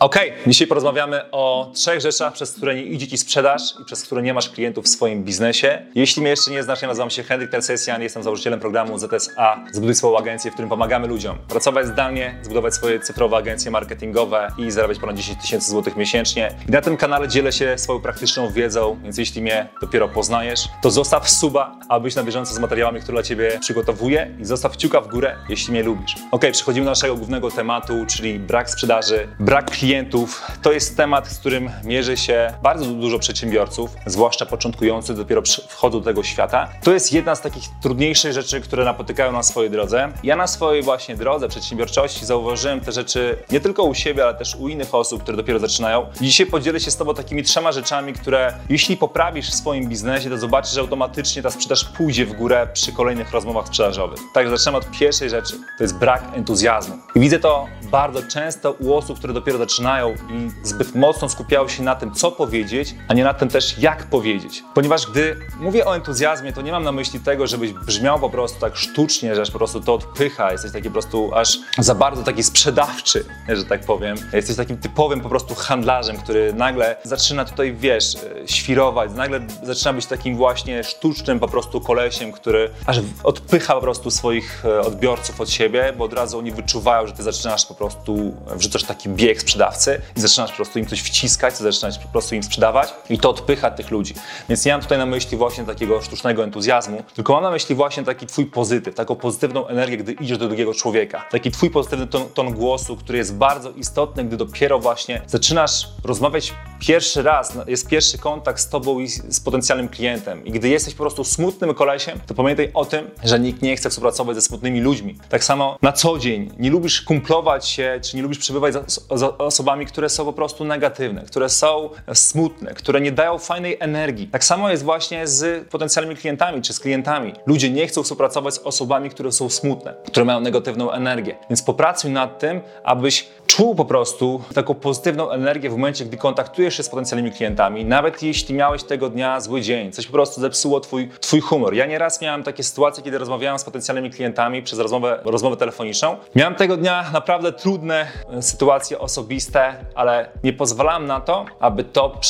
Okej, dzisiaj porozmawiamy o trzech rzeczach, przez które nie idzie Ci sprzedaż i przez które nie masz klientów w swoim biznesie. Jeśli mnie jeszcze nie znasz, ja nazywam się Henryk Tersesjan, jestem założycielem programu ZSA Zbuduj swoją agencję, w którym pomagamy ludziom pracować zdalnie, zbudować swoje cyfrowe agencje marketingowe i zarabiać ponad 10 tysięcy złotych miesięcznie. I na tym kanale dzielę się swoją praktyczną wiedzą, więc jeśli mnie dopiero poznajesz, to zostaw suba, aby na bieżąco z materiałami, które dla Ciebie przygotowuję i zostaw kciuka w górę, jeśli mnie lubisz. Ok, przechodzimy do naszego głównego tematu, czyli brak sprzedaży, brak klientów klientów to jest temat, z którym mierzy się bardzo dużo przedsiębiorców, zwłaszcza początkujących, dopiero wchodzą do tego świata. To jest jedna z takich trudniejszych rzeczy, które napotykają na swojej drodze. Ja na swojej właśnie drodze przedsiębiorczości zauważyłem te rzeczy nie tylko u siebie, ale też u innych osób, które dopiero zaczynają. Dzisiaj podzielę się z Tobą takimi trzema rzeczami, które jeśli poprawisz w swoim biznesie, to zobaczysz, że automatycznie ta sprzedaż pójdzie w górę przy kolejnych rozmowach sprzedażowych. Także zaczynamy od pierwszej rzeczy. To jest brak entuzjazmu. I widzę to bardzo często u osób, które dopiero zaczynają zaczynają i zbyt mocno skupiają się na tym, co powiedzieć, a nie na tym też, jak powiedzieć. Ponieważ gdy mówię o entuzjazmie, to nie mam na myśli tego, żebyś brzmiał po prostu tak sztucznie, że aż po prostu to odpycha, jesteś taki po prostu aż za bardzo taki sprzedawczy, że tak powiem. Jesteś takim typowym po prostu handlarzem, który nagle zaczyna tutaj, wiesz, świrować, nagle zaczyna być takim właśnie sztucznym po prostu kolesiem, który aż odpycha po prostu swoich e, odbiorców od siebie, bo od razu oni wyczuwają, że ty zaczynasz po prostu, wrzucasz taki bieg sprzedawczy sprzedawcy i zaczynasz po prostu im coś wciskać, zaczynasz po prostu im sprzedawać i to odpycha tych ludzi. Więc nie mam tutaj na myśli właśnie takiego sztucznego entuzjazmu, tylko mam na myśli właśnie taki twój pozytyw, taką pozytywną energię, gdy idziesz do drugiego człowieka. Taki twój pozytywny ton, ton głosu, który jest bardzo istotny, gdy dopiero właśnie zaczynasz rozmawiać pierwszy raz, no, jest pierwszy kontakt z tobą i z potencjalnym klientem. I gdy jesteś po prostu smutnym kolesiem, to pamiętaj o tym, że nikt nie chce współpracować ze smutnymi ludźmi. Tak samo na co dzień nie lubisz kumplować się, czy nie lubisz przebywać z, osobami, osobami, które są po prostu negatywne, które są smutne, które nie dają fajnej energii. Tak samo jest właśnie z potencjalnymi klientami czy z klientami. Ludzie nie chcą współpracować z osobami, które są smutne, które mają negatywną energię. Więc popracuj nad tym, abyś czuł po prostu taką pozytywną energię w momencie, gdy kontaktujesz się z potencjalnymi klientami, nawet jeśli miałeś tego dnia zły dzień, coś po prostu zepsuło twój, twój humor. Ja nieraz miałem takie sytuacje, kiedy rozmawiałem z potencjalnymi klientami przez rozmowę, rozmowę telefoniczną. Miałem tego dnia naprawdę trudne e, sytuacje osobiste, ale nie pozwalałem na to, aby to,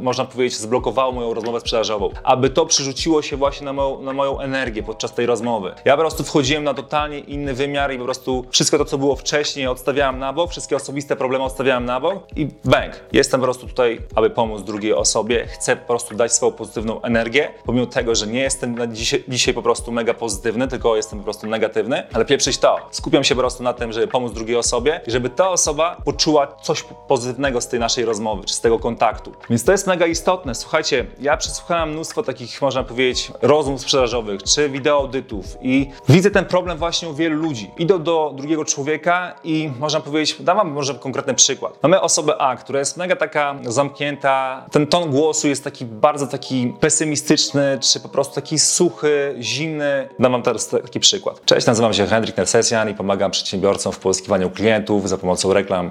można powiedzieć, zblokowało moją rozmowę sprzedażową, aby to przerzuciło się właśnie na moją, na moją energię podczas tej rozmowy. Ja po prostu wchodziłem na totalnie inny wymiar i po prostu wszystko to, co było wcześniej, odstawiałem na bok, wszystkie osobiste problemy odstawiałem na bok i bang. Jestem po prostu tutaj, aby pomóc drugiej osobie. Chcę po prostu dać swoją pozytywną energię, pomimo tego, że nie jestem dzisiaj, dzisiaj po prostu mega pozytywny, tylko jestem po prostu negatywny, ale pieprzyć to. Skupiam się po prostu na tym, żeby pomóc drugiej osobie i żeby ta osoba poczuła coś pozytywnego z tej naszej rozmowy, czy z tego kontaktu. Więc to jest mega istotne. Słuchajcie, ja przesłuchałem mnóstwo takich, można powiedzieć, rozmów sprzedażowych, czy wideo audytów i widzę ten problem właśnie u wielu ludzi. Idą do drugiego człowieka i można powiedzieć, dam wam może konkretny przykład. Mamy osobę A, która jest mega taka zamknięta, ten ton głosu jest taki bardzo taki pesymistyczny, czy po prostu taki suchy, zimny. Dam wam teraz taki przykład. Cześć, nazywam się Henryk Nersesjan i pomagam przedsiębiorcom w pozyskiwaniu klientów za pomocą reklam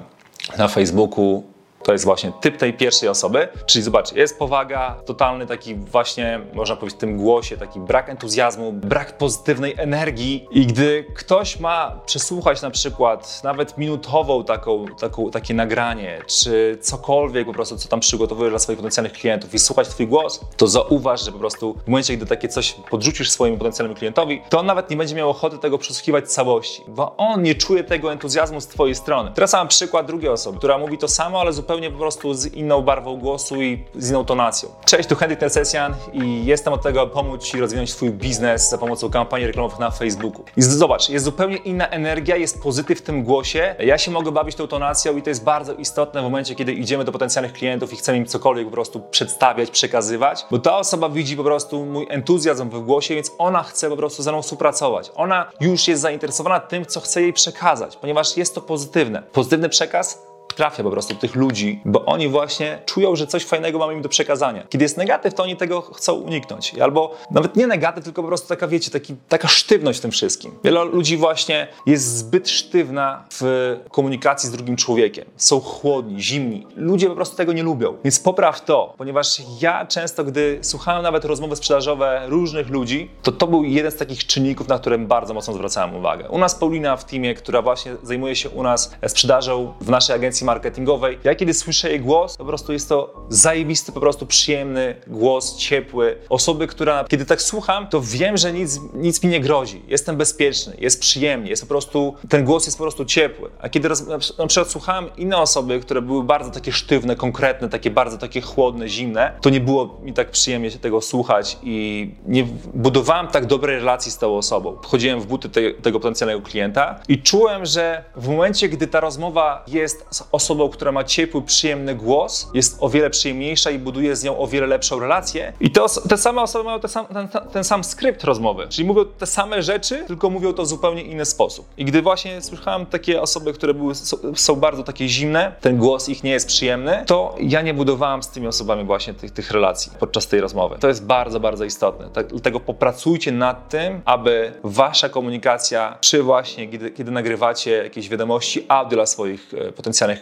na Facebooku, to jest właśnie typ tej pierwszej osoby, czyli zobacz, jest powaga, totalny taki właśnie, można powiedzieć, w tym głosie, taki brak entuzjazmu, brak pozytywnej energii i gdy ktoś ma przesłuchać na przykład nawet minutową taką, taką, takie nagranie, czy cokolwiek po prostu, co tam przygotowujesz dla swoich potencjalnych klientów i słuchać twój głos, to zauważ, że po prostu w momencie, gdy takie coś podrzucisz swojemu potencjalnemu klientowi, to on nawet nie będzie miał ochoty tego przesłuchiwać całości, bo on nie czuje tego entuzjazmu z twojej strony. Teraz mam przykład drugiej osoby, która mówi to samo, ale zupełnie zupełnie po prostu z inną barwą głosu i z inną tonacją. Cześć, tu Henryk Tersesjan i jestem od tego, aby pomóc Ci rozwinąć Twój biznes za pomocą kampanii reklamowych na Facebooku. I zobacz, jest zupełnie inna energia, jest pozytyw w tym głosie. Ja się mogę bawić tą tonacją i to jest bardzo istotne w momencie, kiedy idziemy do potencjalnych klientów i chcemy im cokolwiek po prostu przedstawiać, przekazywać, bo ta osoba widzi po prostu mój entuzjazm w głosie, więc ona chce po prostu ze mną współpracować. Ona już jest zainteresowana tym, co chcę jej przekazać, ponieważ jest to pozytywne. Pozytywny przekaz trafia po prostu tych ludzi, bo oni właśnie czują, że coś fajnego mamy im do przekazania. Kiedy jest negatyw, to oni tego chcą uniknąć. Albo nawet nie negatyw, tylko po prostu taka, wiecie, taki, taka sztywność w tym wszystkim. Wiele ludzi właśnie jest zbyt sztywna w komunikacji z drugim człowiekiem. Są chłodni, zimni. Ludzie po prostu tego nie lubią. Więc popraw to, ponieważ ja często, gdy słuchałem nawet rozmowy sprzedażowe różnych ludzi, to to był jeden z takich czynników, na którym bardzo mocno zwracałem uwagę. U nas Paulina w teamie, która właśnie zajmuje się u nas sprzedażą w naszej agencji marketingowej. Ja kiedy słyszę jej głos, po prostu jest to zajebisty, po prostu przyjemny głos, ciepły. Osoby, która, kiedy tak słucham, to wiem, że nic, nic mi nie grozi. Jestem bezpieczny, jest przyjemnie, jest po prostu, ten głos jest po prostu ciepły. A kiedy roz, na przykład słuchałem inne osoby, które były bardzo takie sztywne, konkretne, takie bardzo takie chłodne, zimne, to nie było mi tak przyjemnie się tego słuchać i nie budowałem tak dobrej relacji z tą osobą. Wchodziłem w buty te, tego potencjalnego klienta i czułem, że w momencie, gdy ta rozmowa jest osobą, która ma ciepły, przyjemny głos, jest o wiele przyjemniejsza i buduje z nią o wiele lepszą relację. I te, te same osoby mają ten sam, ten, ten sam skrypt rozmowy, czyli mówią te same rzeczy, tylko mówią to w zupełnie inny sposób. I gdy właśnie słyszałem takie osoby, które były, są bardzo takie zimne, ten głos ich nie jest przyjemny, to ja nie budowałem z tymi osobami właśnie tych, tych relacji podczas tej rozmowy. To jest bardzo, bardzo istotne. Tak, dlatego popracujcie nad tym, aby wasza komunikacja przy właśnie, kiedy, kiedy nagrywacie jakieś wiadomości audio dla swoich e,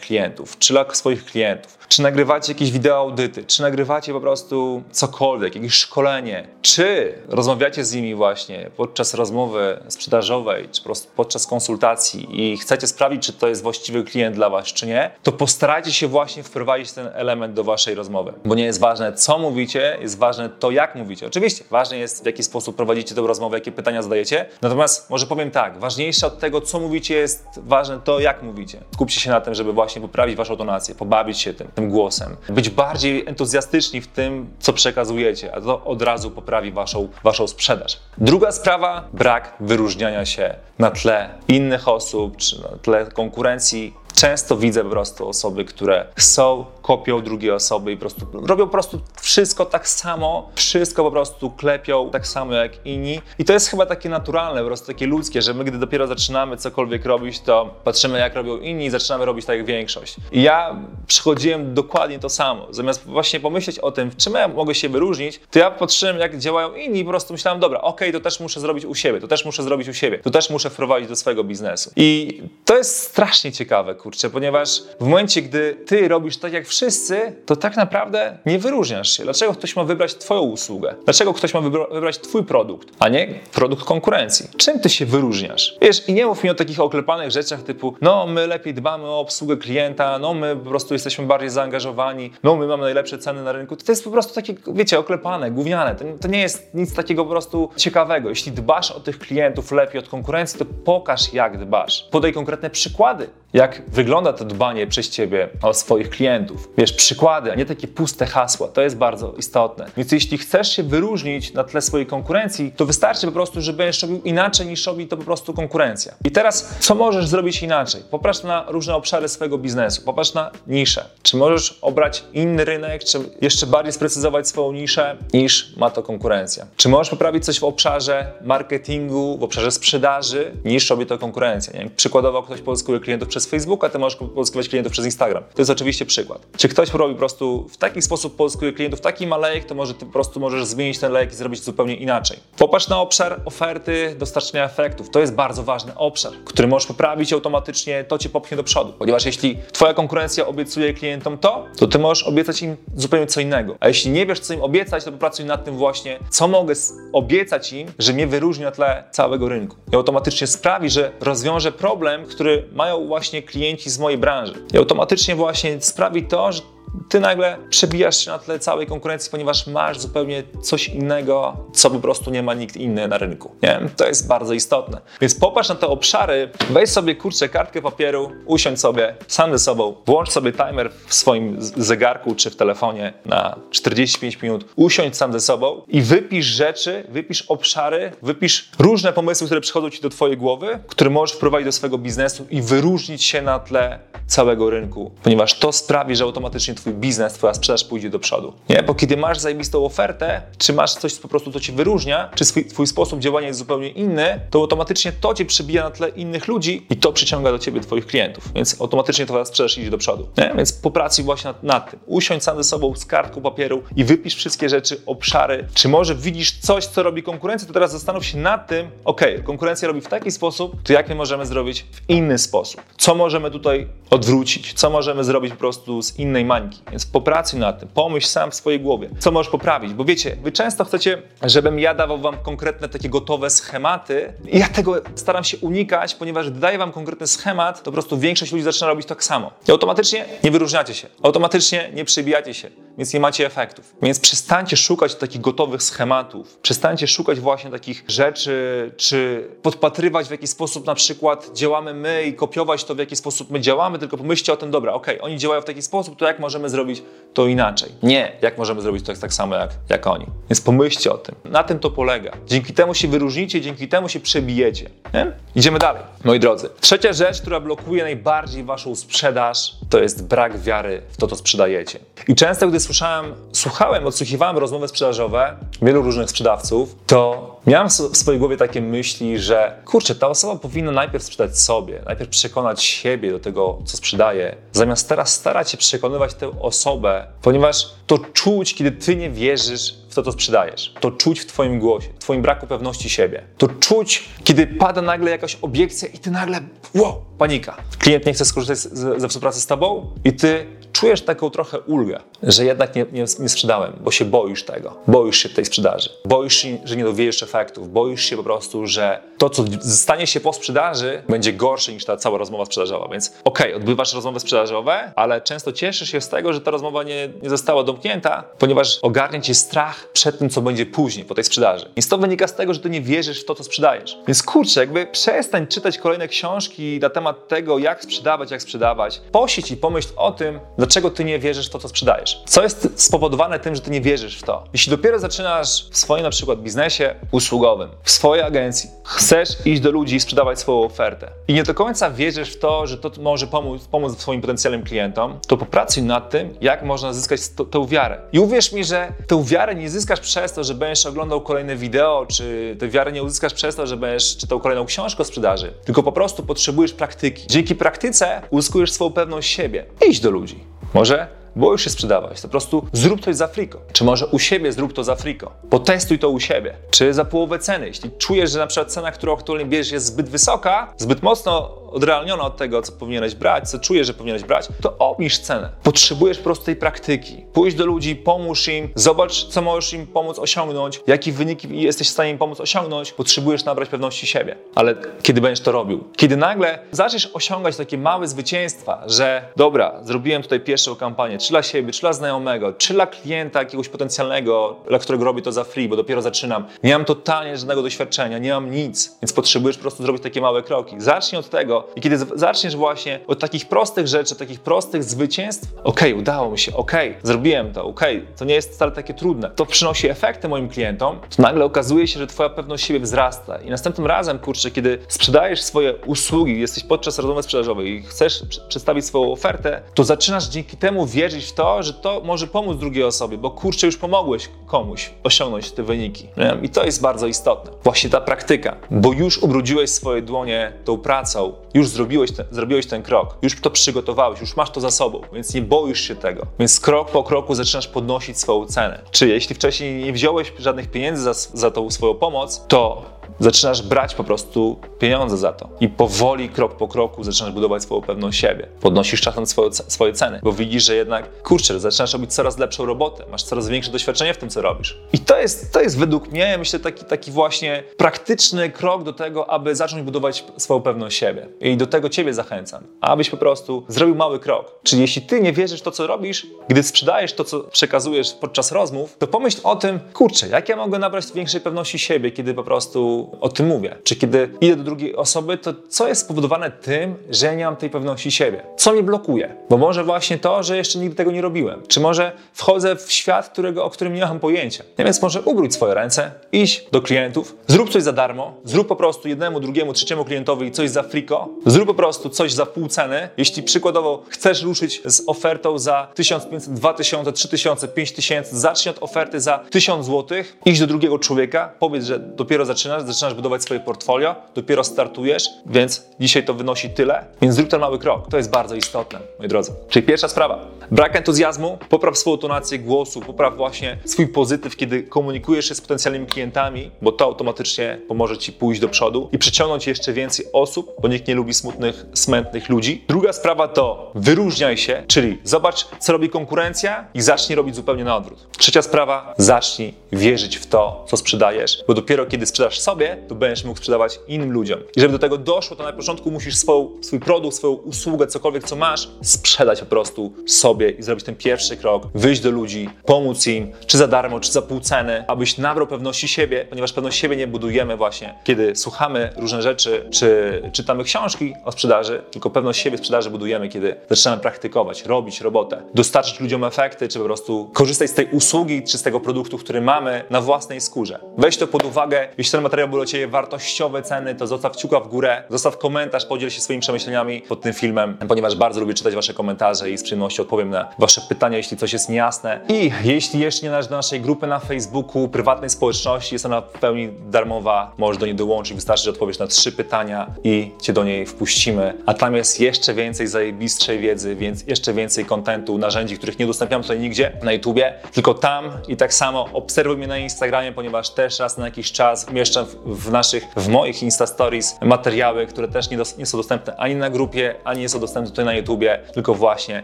klientów, czy dla swoich klientów, czy nagrywacie jakieś wideo audyty, czy nagrywacie po prostu cokolwiek, jakieś szkolenie, czy rozmawiacie z nimi właśnie podczas rozmowy sprzedażowej, czy po prostu podczas konsultacji i chcecie sprawdzić, czy to jest właściwy klient dla was, czy nie, to postarajcie się właśnie wprowadzić ten element do waszej rozmowy. Bo nie jest ważne, co mówicie, jest ważne to, jak mówicie. Oczywiście, ważne jest, w jaki sposób prowadzicie tę rozmowę, jakie pytania zadajecie. Natomiast może powiem tak, ważniejsze od tego, co mówicie, jest ważne to, jak mówicie. Skupcie się na tym, żeby właśnie poprawić waszą tonację, pobawić się tym, tym głosem, być bardziej entuzjastyczni w tym, co przekazujecie, a to od razu poprawi waszą, waszą sprzedaż. Druga sprawa, brak wyróżniania się na tle innych osób, czy na tle konkurencji Często widzę po prostu osoby, które są kopią drugiej osoby i po prostu robią po prostu wszystko tak samo, wszystko po prostu klepią tak samo jak inni. I to jest chyba takie naturalne, po prostu takie ludzkie, że my gdy dopiero zaczynamy cokolwiek robić, to patrzymy jak robią inni i zaczynamy robić tak jak większość. I ja przychodziłem dokładnie to samo. Zamiast właśnie pomyśleć o tym, w czym ja mogę się wyróżnić, to ja patrzyłem jak działają inni i po prostu myślałem, dobra, okej, okay, to też muszę zrobić u siebie, to też muszę zrobić u siebie, to też muszę wprowadzić do swojego biznesu. I to jest strasznie ciekawe, kurczę, ponieważ w momencie, gdy ty robisz tak jak wszyscy, to tak naprawdę nie wyróżniasz się. Dlaczego ktoś ma wybrać twoją usługę? Dlaczego ktoś ma wybrać twój produkt, a nie produkt konkurencji? Czym ty się wyróżniasz? Wiesz, i nie mów mi o takich oklepanych rzeczach typu, no my lepiej dbamy o obsługę klienta, no my po prostu jesteśmy bardziej zaangażowani, no my mamy najlepsze ceny na rynku. To jest po prostu takie, wiecie, oklepane, gówniane. To, to nie jest nic takiego po prostu ciekawego. Jeśli dbasz o tych klientów lepiej od konkurencji, to pokaż jak dbasz. Podaj konkretne przykłady, jak wygląda to dbanie przez ciebie o swoich klientów. Wiesz, przykłady, a nie takie puste hasła. To jest bardzo istotne. Więc jeśli chcesz się wyróżnić na tle swojej konkurencji, to wystarczy po prostu, że będziesz robił inaczej niż robi to po prostu konkurencja. I teraz, co możesz zrobić inaczej? Popatrz na różne obszary swojego biznesu, popatrz na niszę. Czy możesz obrać inny rynek, czy jeszcze bardziej sprecyzować swoją niszę niż ma to konkurencja? Czy możesz poprawić coś w obszarze marketingu, w obszarze sprzedaży niż robi to konkurencja? Nie przykładowo ktoś pozyskuje klientów przez Facebooka, ty możesz pozyskiwać klientów przez Instagram. To jest oczywiście przykład. Czy ktoś robi po prostu w taki sposób pozyskuje klientów, taki ma lejek, to może ty po prostu możesz zmienić ten lejek i zrobić zupełnie inaczej. Popatrz na obszar oferty dostarczenia efektów. To jest bardzo ważny obszar, który możesz poprawić automatycznie, to cię popchnie do przodu. Ponieważ jeśli twoja konkurencja obiecuje klientom to, to ty możesz obiecać im zupełnie co innego. A jeśli nie wiesz, co im obiecać, to popracuj nad tym właśnie, co mogę obiecać im, że mnie wyróżni na tle całego rynku. I automatycznie sprawi, że rozwiążę problem, który mają właśnie klienci z mojej branży. I automatycznie właśnie sprawi to, że ty nagle przebijasz się na tle całej konkurencji, ponieważ masz zupełnie coś innego, co po prostu nie ma nikt inny na rynku. Nie? To jest bardzo istotne. Więc popatrz na te obszary, weź sobie kurczę kartkę papieru, usiądź sobie sam ze sobą, włącz sobie timer w swoim zegarku czy w telefonie na 45 minut, usiądź sam ze sobą i wypisz rzeczy, wypisz obszary, wypisz różne pomysły, które przychodzą ci do twojej głowy, które możesz wprowadzić do swojego biznesu i wyróżnić się na tle całego rynku, ponieważ to sprawi, że automatycznie twój biznes, twoja sprzedaż pójdzie do przodu. Nie? Bo kiedy masz zajebistą ofertę, czy masz coś po prostu, co ci wyróżnia, czy swój, twój sposób działania jest zupełnie inny, to automatycznie to cię przebija na tle innych ludzi i to przyciąga do ciebie twoich klientów. Więc automatycznie twoja sprzedaż idzie do przodu. Nie? Więc popracuj właśnie nad, nad tym. Usiądź sam ze sobą z kartką papieru i wypisz wszystkie rzeczy, obszary. Czy może widzisz coś, co robi konkurencja, to teraz zastanów się nad tym, ok, konkurencja robi w taki sposób, to jak my możemy zrobić w inny sposób? Co możemy tutaj odwrócić? Co możemy zrobić po prostu z innej mańki? Więc popracuj nad tym, pomyśl sam w swojej głowie, co możesz poprawić, bo wiecie, wy często chcecie, żebym ja dawał wam konkretne takie gotowe schematy i ja tego staram się unikać, ponieważ gdy daję wam konkretny schemat, to po prostu większość ludzi zaczyna robić tak samo. I automatycznie nie wyróżniacie się, automatycznie nie przebijacie się, więc nie macie efektów. Więc przestańcie szukać takich gotowych schematów, przestańcie szukać właśnie takich rzeczy, czy podpatrywać w jaki sposób na przykład działamy my i kopiować to, w jaki sposób my działamy, tylko pomyślcie o tym, dobra, ok, oni działają w taki sposób, to jak możemy zrobić to inaczej? Nie, jak możemy zrobić to tak samo jak, jak oni. Więc pomyślcie o tym. Na tym to polega. Dzięki temu się wyróżnicie, dzięki temu się przebijecie. Nie? Idziemy dalej, moi drodzy. Trzecia rzecz, która blokuje najbardziej waszą sprzedaż, to jest brak wiary w to, co sprzedajecie. I często, gdy słyszałem, słuchałem, odsłuchiwałem rozmowy sprzedażowe wielu różnych sprzedawców, to miałem w swojej głowie takie myśli, że kurczę, ta osoba powinna najpierw sprzedać sobie, najpierw przekonać siebie do tego, co sprzedaje, zamiast teraz starać się przekonywać tę osobę, ponieważ to czuć, kiedy ty nie wierzysz w to, co sprzedajesz. To czuć w twoim głosie, w twoim braku pewności siebie. To czuć, kiedy pada nagle jakaś obiekcja i ty nagle, wow, panika. Klient nie chce skorzystać ze współpracy z tobą i ty czujesz taką trochę ulgę, że jednak nie, nie, nie, sprzedałem, bo się boisz tego. Boisz się tej sprzedaży. Boisz się, że nie dowiejesz efektów. Boisz się po prostu, że to, co stanie się po sprzedaży, będzie gorsze niż ta cała rozmowa sprzedażowa. Więc okej, okay, odbywasz rozmowy sprzedażowe, ale często cieszysz się z tego, że ta rozmowa nie, nie została domknięta, ponieważ ogarnia cię strach przed tym, co będzie później, po tej sprzedaży. Więc to wynika z tego, że ty nie wierzysz w to, co sprzedajesz. Więc kurczę, jakby przestań czytać kolejne książki na temat tego, jak sprzedawać, jak sprzedawać. Posiedź i pomyśl o tym, dlaczego ty nie wierzysz w to, co sprzedajesz. Co jest spowodowane tym, że ty nie wierzysz w to? Jeśli dopiero zaczynasz w swoim na przykład biznesie usługowym, w swojej agencji, chcesz iść do ludzi i sprzedawać swoją ofertę i nie do końca wierzysz w to, że to może pomóc, pomóc swoim potencjalnym klientom, to popracuj nad tym, jak można zyskać tę wiarę. I uwierz mi, że tę wiarę nie zyskasz przez to, że będziesz oglądał kolejne wideo, czy tę wiarę nie uzyskasz przez to, że będziesz czytał kolejną książkę o sprzedaży, tylko po prostu potrzebujesz praktyki. Dzięki praktyce uzyskujesz swoją pewność siebie. Idź do ludzi. Może boisz się sprzedawać, to po prostu zrób coś za friko. Czy może u siebie zrób to za friko. Potestuj to u siebie. Czy za połowę ceny. Jeśli czujesz, że na przykład cena, którą aktualnie bierzesz jest zbyt wysoka, zbyt mocno odrealniona od tego, co powinieneś brać, co czujesz, że powinieneś brać, to obniż cenę. Potrzebujesz po prostu tej praktyki. Pójdź do ludzi, pomóż im, zobacz, co możesz im pomóc osiągnąć, jakie wyniki jesteś w stanie im pomóc osiągnąć. Potrzebujesz nabrać pewności siebie. Ale kiedy będziesz to robił? Kiedy nagle zaczniesz osiągać takie małe zwycięstwa, że dobra, zrobiłem tutaj pierwszą kampanię, czy dla siebie, czy dla znajomego, czy dla klienta jakiegoś potencjalnego, dla którego robię to za free, bo dopiero zaczynam. Nie mam totalnie żadnego doświadczenia, nie mam nic, więc potrzebujesz po prostu zrobić takie małe kroki. Zacznij od tego, i kiedy zaczniesz właśnie od takich prostych rzeczy, takich prostych zwycięstw, okej, okay, udało mi się, okej, okay, zrobiłem to, okej, okay, to nie jest wcale takie trudne, to przynosi efekty moim klientom, to nagle okazuje się, że twoja pewność siebie wzrasta. I następnym razem, kurczę, kiedy sprzedajesz swoje usługi, jesteś podczas rozmowy sprzedażowej i chcesz przedstawić swoją ofertę, to zaczynasz dzięki temu wierzyć w to, że to może pomóc drugiej osobie, bo kurczę, już pomogłeś komuś osiągnąć te wyniki. I to jest bardzo istotne. Właśnie ta praktyka, bo już ubrudziłeś swoje dłonie tą pracą, już zrobiłeś, zrobiłeś ten krok, już to przygotowałeś, już masz to za sobą, więc nie boisz się tego. Więc krok po kroku zaczynasz podnosić swoją cenę. Czy jeśli wcześniej nie wziąłeś żadnych pieniędzy za, za tą swoją pomoc, to zaczynasz brać po prostu pieniądze za to. I powoli, krok po kroku zaczynasz budować swoją pewność siebie. Podnosisz czasem swoje, swoje ceny, bo widzisz, że jednak, kurczę, zaczynasz robić coraz lepszą robotę, masz coraz większe doświadczenie w tym, co robisz. I to jest, to jest według mnie, myślę, taki, taki właśnie praktyczny krok do tego, aby zacząć budować swoją pewność siebie. I do tego Ciebie zachęcam, abyś po prostu zrobił mały krok. Czyli jeśli Ty nie wierzysz w to, co robisz, gdy sprzedajesz to, co przekazujesz podczas rozmów, to pomyśl o tym, kurczę, jak ja mogę nabrać większej pewności siebie, kiedy po prostu o tym mówię. Czy kiedy idę do drugiej osoby, to co jest spowodowane tym, że nie mam tej pewności siebie? Co mnie blokuje? Bo może właśnie to, że jeszcze nigdy tego nie robiłem. Czy może wchodzę w świat, którego, o którym nie mam pojęcia. No więc może ubróć swoje ręce, iść do klientów, zrób coś za darmo, zrób po prostu jednemu, drugiemu, trzeciemu klientowi coś za friko, zrób po prostu coś za pół ceny. Jeśli przykładowo chcesz ruszyć z ofertą za 1500, 2000, 3000, 5000, zacznij od oferty za 1000 zł, idź do drugiego człowieka, powiedz, że dopiero zaczynasz, zaczynasz budować swoje portfolio, dopiero startujesz, więc dzisiaj to wynosi tyle, więc zrób ten mały krok. To jest bardzo istotne, moi drodzy. Czyli pierwsza sprawa, brak entuzjazmu, popraw swoją tonację głosu, popraw właśnie swój pozytyw, kiedy komunikujesz się z potencjalnymi klientami, bo to automatycznie pomoże Ci pójść do przodu i przyciągnąć jeszcze więcej osób, bo nikt nie lubi smutnych, smętnych ludzi. Druga sprawa to wyróżniaj się, czyli zobacz, co robi konkurencja i zacznij robić zupełnie na odwrót. Trzecia sprawa, zacznij wierzyć w to, co sprzedajesz, bo dopiero kiedy sprzedasz sobie, to będziesz mógł sprzedawać innym ludziom. I żeby do tego doszło, to na początku musisz swoją, swój produkt, swoją usługę, cokolwiek co masz, sprzedać po prostu sobie i zrobić ten pierwszy krok, wyjść do ludzi, pomóc im, czy za darmo, czy za pół ceny, abyś nabrał pewności siebie, ponieważ pewność siebie nie budujemy właśnie, kiedy słuchamy różne rzeczy, czy czytamy książki o sprzedaży, tylko pewność siebie sprzedaży budujemy, kiedy zaczynamy praktykować, robić robotę, dostarczyć ludziom efekty, czy po prostu korzystać z tej usługi, czy z tego produktu, który mamy na własnej skórze. Weź to pod uwagę, jeśli ten materiał był dla Ciebie wartościowy, ceny, to zostaw kciuka w górę, zostaw komentarz, podziel się swoimi przemyśleniami pod tym filmem, ponieważ bardzo lubię czytać Wasze komentarze i z przyjemnością odpowiem na Wasze pytania, jeśli coś jest niejasne. I jeśli jeszcze nie należysz do naszej grupy na Facebooku, prywatnej społeczności, jest ona w pełni darmowa, możesz do niej dołączyć, wystarczy, że odpowiesz na trzy pytania i Cię do niej wpuścimy. A tam jest jeszcze więcej zajebistszej wiedzy, więc jeszcze więcej kontentu, narzędzi, których nie udostępniam tutaj nigdzie na YouTubie, tylko tam i tak samo obserwuj mnie na Instagramie, ponieważ też raz na jakiś czas umieszczam w, w naszych, w moich Insta Stories materiały, które też nie, nie są dostępne ani na grupie, ani nie są dostępne tutaj na YouTubie, tylko właśnie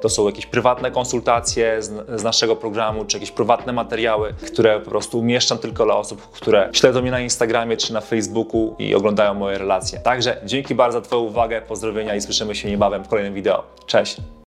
to są jakieś prywatne konsultacje z, z naszego programu, czy jakieś prywatne materiały, które po prostu umieszczam tylko dla osób, które śledzą mnie na Instagramie czy na Facebooku i oglądają moje relacje. Także dzięki bardzo za Twoją uwagę, pozdrowienia i słyszymy się niebawem w kolejnym wideo. Cześć!